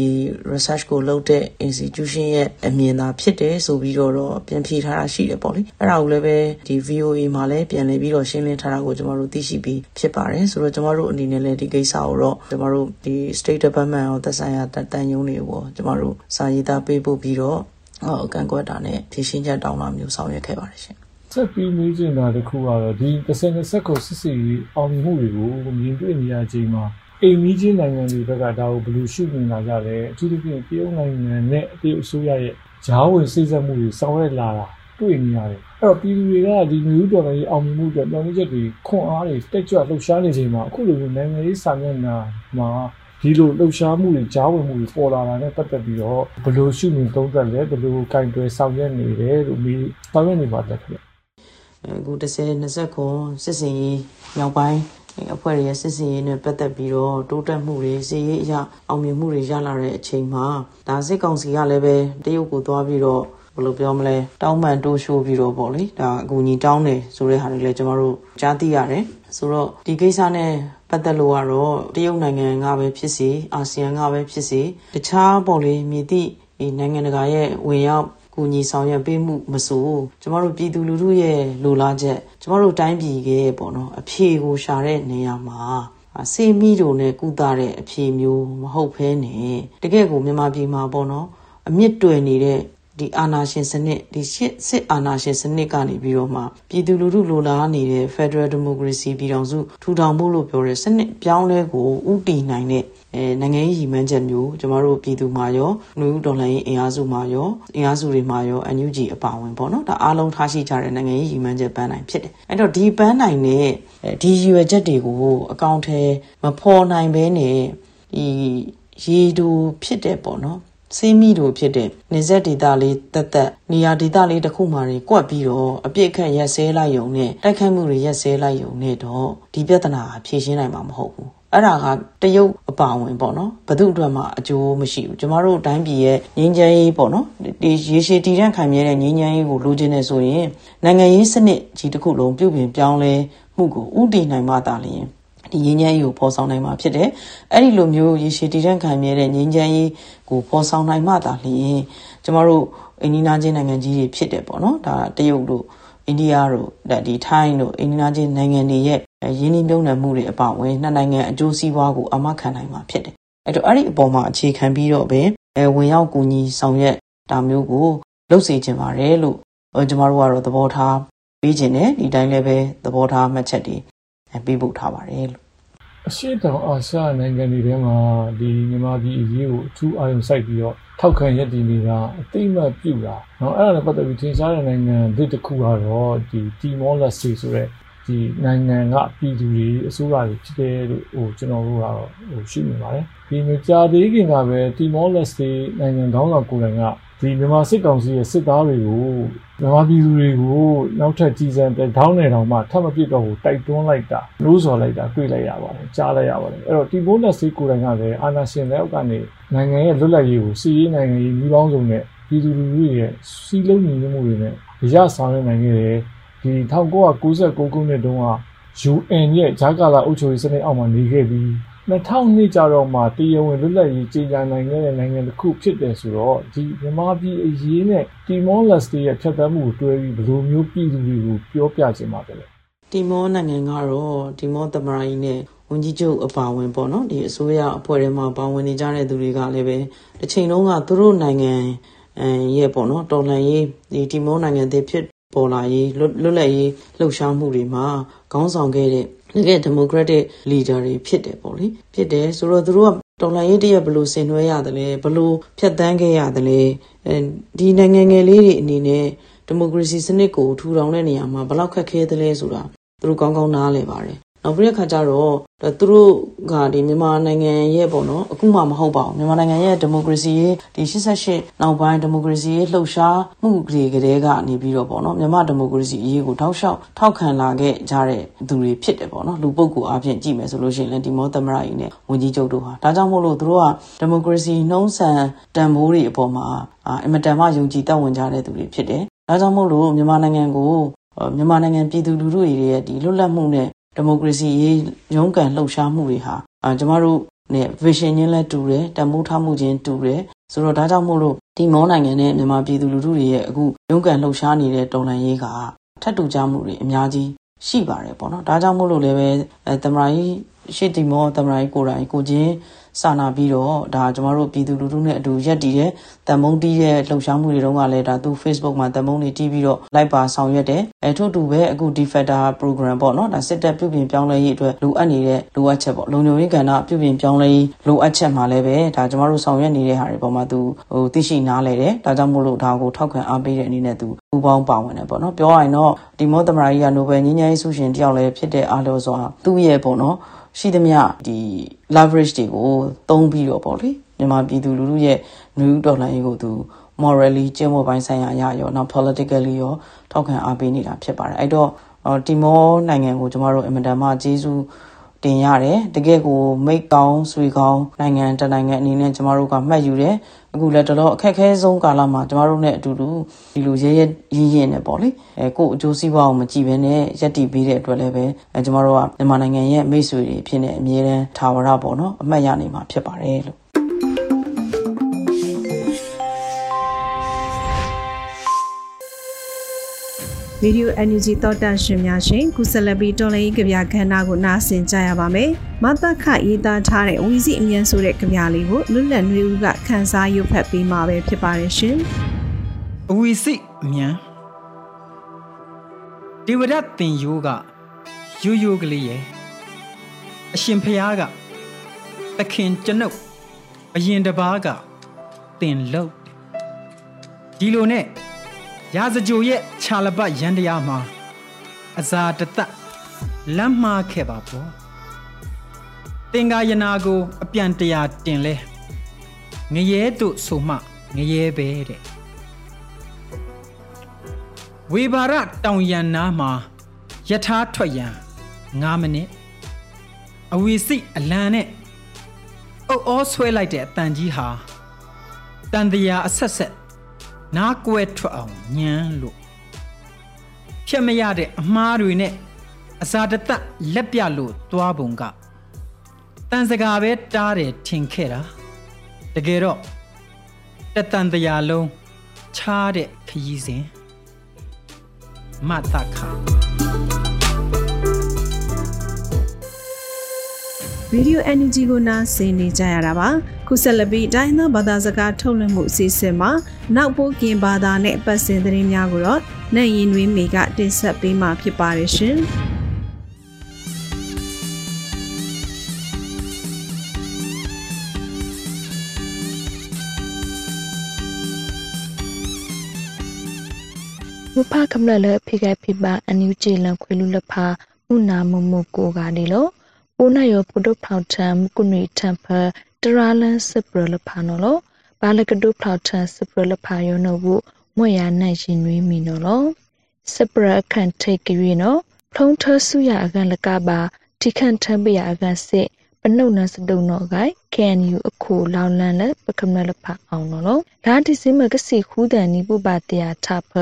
research ကိုလုပ်တဲ့ institution ရဲ့အမြင်သာဖြစ်တယ်ဆိုပြီးတော့ပြန်ဖြေထားတာရှိတယ်ပေါ့လေအဲ့ဒါကိုလည်းပဲဒီ VOA မှာလည်းပြန်လည်ပြီးတော့ရှင်းလင်းထားတာကိုကျွန်တော်တို့သိရှိပြီးဖြစ်ပါတယ်ဆိုတော့ကျွန်တော်တို့အနေနဲ့လည်းဒီကိစ္စကိုတော့ကျွန်တော်တို့ဒီ State Department ရောသက်ဆိုင်ရာတန်ယုံတွေပေါ့ကျွန်တော်တို့စာရေးသားပေးပို့ပြီးတော့ဟောအကန့်ကွက်တာနဲ့ဖြည့်ရှင်းချက်တောင်းတာမျိုးဆောင်ရွက်ခဲ့ပါတယ်ရှင် ဆက်ပြီးမေးချင်တာတခုကတော့ဒီ30-20ကိုစစ်စစ်အောင်မြင်မှုတွေကိုမြင်တွေ့နေရချိန်မှာအိမ်မီးချင်းနိုင်ငံတွေဘက်ကဒါကိုဘယ်လိုရှုမြင်လာကြလဲအထူးသဖြင့်တရုတ်နိုင်ငံနဲ့တရုတ်အစိုးရရဲ့ဂျားဝင်စိတ်ဆက်မှုတွေဆောင်ရွက်လာတာတွေ့နေရတယ်အဲ့တော့ပြည်သူတွေကဒီမျိုးတော်လည်းအောင်မြင်မှုအတွက်ပြောင်းလဲချက်တွေခွန်အားတွေတက်ကြွလှုပ်ရှားနေချိန်မှာအခုလိုမျိုးနိုင်ငံရေးစာမျက်နှာမှာဒီလိုလှုပ်ရှားမှုတွေကြားဝင်မှုတွေပေါ်လာတာနဲ့ပတ်သက်ပြီးတော့ဘယ်လိုရှုမြင်သုံးသပ်လဲဘယ်လိုကင်တွယ်ဆောင်ရွက်နေတယ်လို့မေးဆောင်ရွက်နေပါတယ်ခင်ဗျ အခု30 20ခွန်စစ်စင်ရေးမြောက်ပိုင်းအဖွဲ့ရဲ့စစ်စင်ရေးနဲ့ပတ်သက်ပြီးတော့တိုးတက်မှုတွေစီရေးအရအောင်မြင်မှုတွေရလာတဲ့အချိန်မှာဒါစစ်ကောင်စီကလည်းပဲတရုတ်ကိုသွားပြီးတော့ဘယ်လိုပြောမလဲတောင်းပန်တိုးရှိုးပြီးတော့ပေါ့လေဒါအကူကြီးတောင်းတယ်ဆိုတဲ့ဟာတွေလည်းကျွန်တော်တို့ကြားသိရတယ်ဆိုတော့ဒီကိစ္စနဲ့ပတ်သက်လို့ကတော့တရုတ်နိုင်ငံကပဲဖြစ်စီအာဆီယံကပဲဖြစ်စီတခြားပေါ့လေမြည်သည့်နိုင်ငံတကာရဲ့ဝင်ရောက် ကူညီဆောင်ရွက်ပေးမှုမဆိုကျမတို့ပြည်သူလူထုရဲ့လိုလားချက်ကျမတို့တိုင်းပြည်ရဲ့ပေါ့နော်အဖြေကိုရှာတဲ့နေရာမှာစေမီတို့နဲ့ကုသတဲ့အဖြေမျိုးမဟုတ်ဘဲနဲ့တကယ့်ကိုမြန်မာပြည်မှာပေါ့နော်အမြင့်တွယ်နေတဲ့ ဒီအာနာရှင်စနစ်ဒီရှစ်စစ်အာနာရှင်စနစ်ကနေပြီးတော့မှပြည်သူလူထုလိုလားနေတဲ့ Federal Democracy ပြည်ထောင်စုထူထောင်ဖို့လို့ပြောတဲ့စနစ်ပြောင်းလဲကိုဥတီနိုင်တဲ့အဲနိုင်ငံရေးရည်မှန်းချက်မျိုးကျမတို့ပြည်သူမှာရောလူဦးတော်လှန်ရေးအင်အားစုမှာရောအင်အားစုတွေမှာရော NUG အပါဝင်ပေါ့နော်ဒါအားလုံးထားရှိကြတဲ့နိုင်ငံရေးရည်မှန်းချက်ပန်းနိုင်ဖြစ်တယ်အဲ့တော့ဒီပန်းနိုင်နဲ့ဒီရည်ရွယ်ချက်တွေကိုအကောင့်ထဲမဖော်နိုင်ဘဲနဲ့ဒီရေတူဖြစ်တဲ့ပေါ့နော် စေးမိတို့ဖြစ်တဲ့နေဆက်ဒေတာလေးတက်တက်နေရာဒေတာလေးတစ်ခုမှတွေကွက်ပြီးတော့အပြစ်ခတ်ရက်စဲလိုက်ယုံနဲ့တိုက်ခိုက်မှုတွေရက်စဲလိုက်ယုံနဲ့တော့ဒီပြဿနာဖြေရှင်းနိုင်မှာမဟုတ်ဘူးအဲ့ဒါကတရုတ်အပါဝင်ပေါ့နော်ဘသူအတွက်မှအကျိုးမရှိဘူးကျမတို့တိုင်းပြည်ရဲ့ငြိမ်းချမ်းရေးပေါ့နော်ဒီရေရှည်တည်တံ့ခိုင်မြဲတဲ့ငြိမ်းချမ်းရေးကိုလိုချင်နေဆိုရင်နိုင်ငံရေးစနစ်ကြီးတစ်ခုလုံးပြုပြင်ပြောင်းလဲမှုကိုဥတည်နိုင်မှသာလျှင် ဒီငြိမ်းချမ်းရေးကိုဖော်ဆောင်နိုင်မှာဖြစ်တယ်။အဲ့ဒီလိုမျိုးရေရှည်တည်တံ့ခံမြဲတဲ့ငြိမ်းချမ်းရေးကိုဖော်ဆောင်နိုင်မှသာလျှင်ကျမတို့အိန္ဒိယချင်းနိုင်ငံကြီးတွေဖြစ်တယ်ပေါ့နော်။ဒါတရုတ်တို့အိန္ဒိယတို့ဒီထိုင်းတို့အိန္ဒိယချင်းနိုင်ငံတွေရဲ့ရင်းနှီးမြှုပ်နှံမှုတွေအပါအဝင်နှစ်နိုင်ငံအကျိုးစီးပွားကိုအမခံနိုင်မှာဖြစ်တယ်။အဲ့တော့အဲ့ဒီအပေါ်မှာအခြေခံပြီးတော့ပဲဝင်ရောက်ကူညီဆောင်ရွက်တာမျိုးကိုလုပ်စေချင်ပါတယ်လို့ကျမတို့ကတော့သဘောထားပြီးခြင်းနဲ့ဒီတိုင်းလည်းပဲသဘောထားမှတ်ချက်တွေ ပေးပို့ထားပါတယ်လို့အရှိတောင်အာရှနိုင်ငံတွေထဲမှာဒီမြန်မာပြည်အရေးကိုအထူးအာရုံစိုက်ပြီးတော့ထောက်ခံရည်တည်နေတာအသိမှတ်ပြုတာเนาะအဲ့ဒါနဲ့ပတ်သက်ပြီးထင်ရှားတဲ့နိုင်ငံဒီတစ်ခုကတော့ဒီတီမောလက်စီဆိုတဲ့ဒီနိုင်ငံကပြည်သူတွေအစိုးရတွေဖြစ်တယ်လို့ဟိုကျွန်တော်တို့ကတော့ဟိုရှိနေပါတယ်ဒီမကြာသေးခင်ကပဲတီမောလက်စီနိုင်ငံခေါင်းဆောင်ကိုယ်တိုင်ကဒီမြန်မာစစ်ကောင်စီရဲ့စစ်သားတွေကို မြန်မာပြည်သူတွေကိုနောက်ထပ်ကြီးစံတဲ့ထောင်းနေတောင်မှထပ်မပြစ်တော့ဘူးတိုက်တွန်းလိုက်တာလို့ဆိုလိုက်တာတွေ့လိုက်ရပါတယ်ကြားလိုက်ရပါတယ်အဲ့တော့တီဘိုးနဲ့စီကိုယ်တိုင်ကလည်းအာဏာရှင်လက်အောက်ကနေနိုင်ငံရဲ့လွတ်လပ်ရေးကိုစီးရေးနိုင်ငံရေးမျိုးပေါင်းစုံနဲ့ပြည်သူလူထုရဲ့စီးလုံးညီမှုတွေနဲ့ရဆောင်ရနိုင်ခဲ့တယ်ဒီ1996ခုနှစ်တုန်းက UN ရဲ့ဂျာကာလာအုပ်ချုပ်ရေးစနစ်အောက်မှာနေခဲ့ပြီး 2002ကျတော့မှတရားဝင်လွတ်လပ်ရေးကြေညာနိုင်ခဲ့တဲ့နိုင်ငံတစ်ခုဖြစ်တယ်ဆိုတော့ဒီမြန်မာပြည်အရေးနဲ့တီမောလက်စတီရဲ့ဖြတ်သန်းမှုကိုတွဲပြီးဘယ်လိုမျိုးပြည်သူတွေကိုပြောပြခြင်းပါလဲတီမောနိုင်ငံကတော့တီမောသမရိုင်းနဲ့ဝန်ကြီးချုပ်အပါဝင်ပေါ့နော်ဒီအစိုးရအဖွဲ့ထဲမှာပါဝင်နေကြတဲ့သူတွေကလည်းပဲတစ်ချိန်လုံးကသူတို့နိုင်ငံရဲ့ပေါ့နော်တော်လှန်ရေးဒီတီမောနိုင်ငံတွေဖြစ်ပေါ်လာရေးလွတ်လပ်ရေးလှုပ်ရှားမှုတွေမှာခေါင်းဆောင်ခဲ့တဲ့ တကယ် democratic leader တွေဖြစ်တယ်ပေါ့လေဖြစ်တယ်ဆိုတော့သူတို့ကတော်လှန်ရေးတရက်ဘလို့ဆင်နွှဲရတယ်လဲဘလို့ဖြတ်တန်းခဲ့ရတယ်လဲအဲဒီနိုင်ငံငယ်လေးတွေအနေနဲ့ဒီမိုကရေစီစနစ်ကိုထူထောင်တဲ့နေရာမှာဘလောက်ခက်ခဲသလဲဆိုတာသူတို့ကောင်းကောင်းနားလည်ပါတယ် နောက်ပြီးတဲ့ခါကျတော့သူတို့ကဒီမြန်မာနိုင်ငံရဲ့ပေါ့နော်အခုမှမဟုတ်ပါဘူးမြန်မာနိုင်ငံရဲ့ဒီမိုကရေစီရဲ့ဒီ88နောက်ပိုင်းဒီမိုကရေစီရဲ့လှုပ်ရှားမှုတွေကလေးကနေပြီးတော့ပေါ့နော်မြန်မာဒီမိုကရေစီအရေးကိုထောက်လျှောက်ထောက်ခံလာခဲ့ကြတဲ့သူတွေဖြစ်တယ်ပေါ့နော်လူပုဂ္ဂိုလ်အပြင်ကြည့်မယ်ဆိုလို့ရှိရင်လည်းဒီမောသမရကြီးနဲ့ဝန်ကြီးချုပ်တို့ဟာဒါကြောင့်မို့လို့သူတို့ကဒီမိုကရေစီနှုံးဆန်တန်ဖိုးတွေအပေါ်မှာအင်မတန်မှယုံကြည်သက်ဝင်ကြတဲ့သူတွေဖြစ်တယ်ဒါကြောင့်မို့လို့မြန်မာနိုင်ငံကိုမြန်မာနိုင်ငံပြည်သူလူထုတွေရဲ့ဒီလွတ်လပ်မှုနဲ့ ဒီမိုကရေစီရေးရုန်းကန်လှုပ်ရှားမှုတွေဟာအာကျမတို့နဲ့ vision ချင်းလဲတူတယ်တမိုးထားမှုချင်းတူတယ်ဆိုတော့ဒါကြောင့်မို့လို့ဒီမောနိုင်ငံနဲ့မြန်မာပြည်သူလူထုတွေရဲ့အခုရုန်းကန်လှုပ်ရှားနေတဲ့တော်လှန်ရေးကထပ်တူကြမှုတွေအများကြီးရှိပါတယ်ပေါ့နော်ဒါကြောင့်မို့လို့လည်းပဲအဲတမရာကြီးရှေ့တီမောတမရာကြီးကိုယ်တိုင်ကိုချင်း စာနာပြီးတော့ဒါကျမတို့ပြည်သူလူထုနဲ့အတူရက်တည်တဲ့တန်မုံတီးရဲ့လှုပ်ရှားမှုတွေတုန်းကလည်းဒါသူ Facebook မှာတန်မုံတွေတီးပြီးတော့ live ပါဆောင်ရွက်တယ်အဲထို့တူပဲအခု defector program ပေါ့နော်ဒါစစ်တပ်ပြုပြင်ပြောင်းလဲရေးအတွက်လိုအပ်နေတဲ့လိုအပ်ချက်ပေါ့လုံခြုံရေးကဏ္ဍပြုပြင်ပြောင်းလဲရေးလိုအပ်ချက်မှာလည်းပဲဒါကျမတို့ဆောင်ရွက်နေတဲ့ဟာတွေပေါ်မှာသူဟိုသိရှိနားလဲတယ်ဒါကြောင့်မို့လို့ဒါကိုထောက်ခံအားပေးတဲ့အနေနဲ့သူပူပေါင်းပါဝင်တယ်ပေါ့နော်ပြောရရင်တော့ဒီမောသမရာကြီးကနိုဘယ်ငြိမ်းချမ်းရေးဆုရှင်တယောက်လည်းဖြစ်တဲ့အားလို့ဆိုတော့သူ့ရဲ့ပေါ့နော် ရှိသမျှဒီ leverage တွေကိုသုံးပြီးတော့ပေါ့လေမြန်မာပြည်သူလူထုရဲ့ new dollar ရေးကိုသူ morally ကျင့်ဝတ်ပိုင်းဆိုင်ရာအရရောနောက် politically ရောထောက်ခံအားပေးနေတာဖြစ်ပါတယ်အဲ့တော့တီမောနိုင်ငံကိုကျမတို့အင်မတန်မှကျေးဇူး တင်ရတယ်တကယ်ကိုမိတ်ကောင်းဆွေကောင်းနိုင်ငံတနိုင်ငံအနေနဲ့ကျမတို့ကမှတ်ယူတယ်အခုလည်းတော်တော်အခက်အခဲဆုံးကာလမှာကျမတို့နဲ့အတူတူဒီလိုရဲရဲရင်းရင်းနဲ့ပေါ့လေအဲကို့အကျိုးစီးပွားကိုမကြည့်ဘဲနဲ့ရက်တည်ပေးတဲ့အတွက်လည်းပဲအဲကျမတို့ကမြန်မာနိုင်ငံရဲ့မိတ်ဆွေတွေဖြစ်နေအမြဲတမ်းထာဝရပေါ့နော်အမှတ်ရနေမှာဖြစ်ပါတယ်လို့ ဗီဒီယို NUG သောတာရှင်များရှင်ကုဆလဘီတော်လိုင်းကြပြခန္ဓာကိုနားဆင်ကြရပါမယ်။မတခရေးသားထားတဲ့ဝီစီအမြန်ဆိုတဲ့ကြပြလေးကိုလွတ်လပ်နှွေဦးကခန်းစားရုပ်ဖတ်ပေးမှာပဲဖြစ်ပါတယ်ရှင်။အဝီစီအမြန်ဒေဝရတ်တင်ယိုးကယိုးယိုးကလေးရဲ့အရှင်ဖျားကသခင်ကျွန်ုပ်အရင်တပားကတင်လို့ဒီလိုနဲ့ ရာဇကြိုရဲ့ခြာလပတ်ရန်တရားမှာအစာတသက်လမ်းမှားခဲ့ပါပေါ့တင်္ကာယနာကိုအပြန်တရာတင်လဲငရဲတို့ဆိုမှငရဲပဲတဲ့ဝေဘာရတောင်ရန်နာမှာယထာထွက်ရန်9မိနစ်အဝီစိအလံနဲ့အုပ်အောဆွဲလိုက်တဲ့အတန်ကြီးဟာတန်တရာအဆက်ဆက် နားကွဲထွက်အောင်ညံလို့ဖြတ်မရတဲ့အမှားတွေနဲ့အစာတသက်လက်ပြလို့သွားပုံကတန်စကားပဲတားတယ်ထင်ခဲ့တာတကယ်တော့တတန်တရားလုံးချားတဲ့ခရီးစဉ်မတ်တခါဗီဒီယို NUG ကိုနားဆင်နေကြရတာပါ ခုဆက်လက်ပြီးတိုင်းသားဘာသာစကားထုတ်လွှင့်မှုအစီအစဉ်မှာနောက်ပိုးကင်ဘာသာနဲ့ပတ်စင်သတင်းများကိုတော့နိုင်ရင်တွင်မိကတင်ဆက်ပေးမှာဖြစ်ပါတယ်ရှင်။ဝဖကမလလဖိကဖိပါအန်ယူဂျီလန်ခွေလူလဖာဥနာမမကိုကဒီလိုပိုးနယောပုဒုဖောက်ထံမကုနီတမ်ဖာတ ရာလန်စပရလဖာနော်လောဘာလကဒုဖောက်ထံစပရလဖာယောနော်ဘူးမွေရနိုင်ရှင်နွေးမီနော်လောစပရခန့်ထိတ်ကြွေနော်ဖုံးထဆူရအကန်လကပါထိခန့်ထမ်းပရအကန်စစ်ပနုနစတုံနော်ဂိုင် KNU အခုလောင်လန်လက်ပကမလဖအောင်နော်လောလာဒီစမကစီခူးတန်နီပုပတရာထဖ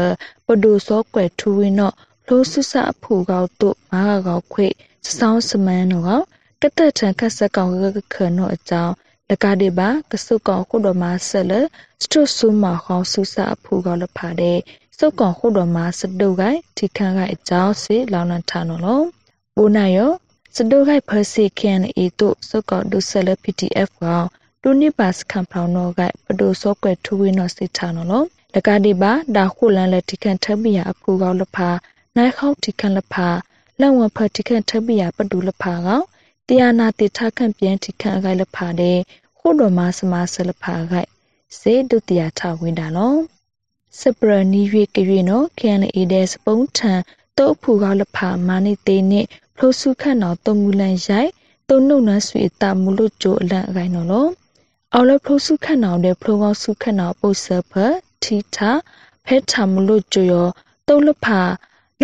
ပဒိုစောကွယ်ထူဝင်းနော်လိုဆုစအဖူကောက်တို့မားကောက်ခွေစဆောင်းစမန်းနော်ကတက်ထန်ခက်ဆက်ကောင်ကခနော်အကြောင်း လကတိပါကဆုကောင်ခုတော်မှာဆက်လစတုဆုမခေါဆုစအဖူကောက်လဖာတဲ့စုတ်ကောင်ခုတော်မှာစတုတ်ကိုင်ထိခန့်ကအကြောင်းစီလောင်နထနော်လောဘိုးနာယောစတုတ်ကိုက်ဖစီကန်အေတို့စုတ်ကောင်ဒုဆက်လ PDF ကောင်တူနိပါစခံဖောင်းတော့ကပဒိုစောကွယ်ထူဝင်းတော့စိတ်ချနော်လောလကတိပါဒါခုလန်လက်ထိခန့်ထပ်ပြရအဖူကောက်လဖာနိုင်ခေါထိခန့်လဖာလက်ဝဖထိခန့်ထပ်ပြရပဒူလဖာကောင် တရားနာတိထခန့်ပြန်ထိခန့်အခိုင်လဖာတဲ့ခုတော်မှာစမဆလဖာခိုင်စေဒုတိယထဝင်းတာနော်စပရနီရွေကရွေနော်ခန်အေတဲ့စပုံးထန်တုတ်ဖူကောက်လဖာမာနိတေနစ်ဖလိုစုခန့်တော်တုံမူလန်ရိုက်တုံနှုတ်နဆွေတာမူလို့ကြိုအလန့်အခိုင်နော်လောအော်လဖလိုစုခန့်တော်တဲ့ဖလိုကောက်စုခန့်တော်ပုတ်ဆဖထီထာဖဲထာမလို့ကြိုရောတုတ်လဖာ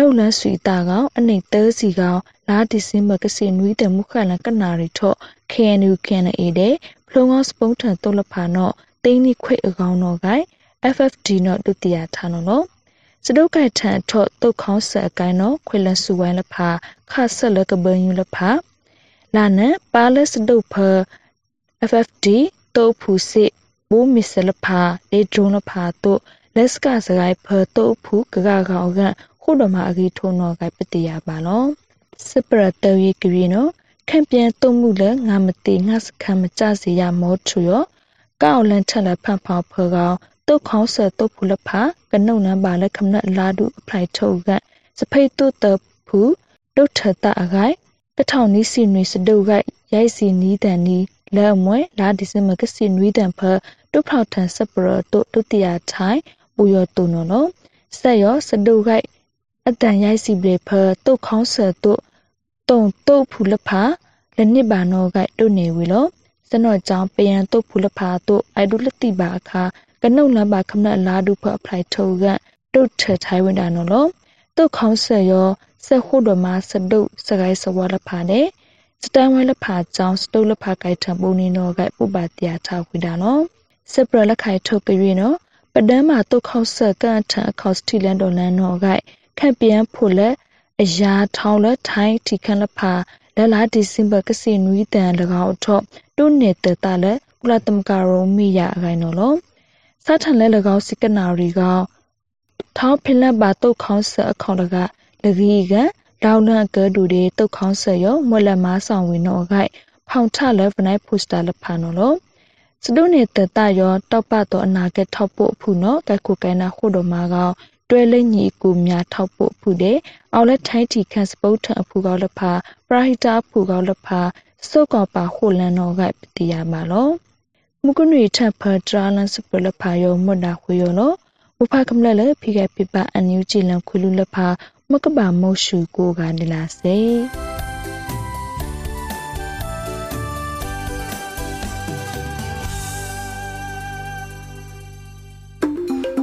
နှုတ်လန်းဆွေတာကောင်အနေတဲစီကောင်လာဒီစင်မကစီနွီးတဲ့မုခလန်ကနာရီထော့ KNU KNA တဲ့ဖလုံငေါစပုံးထန်တုတ်လဖာနော်တင်းနိခွေအကောင်တော့ဂိုင် FFD နော်ဒုတိယထာနော်နော်စဒုတ်ကထန်ထော့တုတ်ခေါင်းဆက်အကိုင်းနော်ခွေလန်စုဝိုင်းလဖာခါဆက်လကဘယူလဖာလာနန်ပါလစဒုတ်ဖ FFD တုတ်ဖူစစ်ဘူမီဆလဖာလေဒရုန်းလဖာတို့လက်စကစကိုင်းဖတုတ်ဖူကကကောင်က ခုတော်မှာအကြီးထုံတော့ကပတိယပါလောစပရတဝီကရီနော်ခံပြန်တုံမှုလဲငါမတိငါစခမကြစီရမောထူရောကောက်လန်ထက်လက်ဖန်ဖောက်ဖောကောင်တုတ်ခေါင်းဆက်တုတ်ဖူလဖာကနုံနံပါလဲခမနလာဒုအဖလိုက်ထုတ်ကစဖိတ်တုတ်တဖူတုတ်ထတအခိုင်ကထောင်နီးစီနွေစတုတ်ကရိုက်စီနီးတန်နီးလဲမွဲလာဒီစမကစီနွေးတန်ဖတုတ်ဖောက်ထန်စပရတုတ်ဒုတိယထိုင်ပူရတုံနော်ဆက်ရောစတုတ်က အတန်ရိုက်စီပလေဖတုတ်ခေါင်းဆာတုတုံတုတ်ဖူလဖာလနစ်ဘာနောကတုနေဝီလောစနော့ကြောင့်ပယံတုတ်ဖူလဖာတုအိုက်ဒုလတိပါအခါကနုံလဘခမနလာဒုဖအဖလိုက်ထုတ်ကတုတ်ထထိုင်ဝင်တာနော်လောတုတ်ခေါင်းဆာရောဆက်ခုတော်မှာစတုတ်စကိုင်းစဝါလဖာနဲ့စတန်ဝဲလဖာကြောင့်စတုတ်လဖာကိုက်ထံပုံနေနော်ကပုပ္ပတရားထားခွေတာနော်စပရလခိုင်ထုတ်ကြရနော်ပဒမ်းမှာတုတ်ခေါက်ဆက်ကန်ထအခေါစတီလန်ဒေါ်လန်နော်က ခက်ပြန်ဖို့လက်အရာထောင်းလက်ထိုင်းတီခန့်လက်ဖာလက်လာဒီစင်ဘာကစီနွီတန်၎င်းထော့တုနေတဲ့တလက်ကုလသမဂရုံမိရအခိုင်နော်လောစထန်လက်၎င်းစိကနာရီကထောင်းဖင်လက်ပါတုတ်ခေါင်းဆက်အခေါင်တကလဂီကလောင်လန့်ကဲဒူတွေတုတ်ခေါင်းဆက်ရောမွက်လက်မားဆောင်ဝင်တော့ခိုင်ဖောင်ထလက်ဖနိုင်ပိုစတာလက်ဖာနော်လောစဒုနေတဲ့တရောတောက်ပတော့အနာကထောက်ဖို့ဖူနော်ကဲခုကဲနာခုတော်မှာကောင် တွဲလိမ့်ညီကူများထောက်ဖို့ဖူတဲ့အော်လက်ထိုင်းတီခန့်စပုတ်ထအဖူကောက်လဖာပရာဟိတာဖူကောက်လဖာစုတ်ကောပါဟိုလန်တော်ကပတိယမှာလောမုကနွေထပ်ဖဒရာလန်စပလဖာယောမွတ်တာခွေယောလောမဖကမလလေဖိကပိပအန်ယူဂျီလန်ခွလူလဖာမကဘာမောရှုကိုကနေလာစေ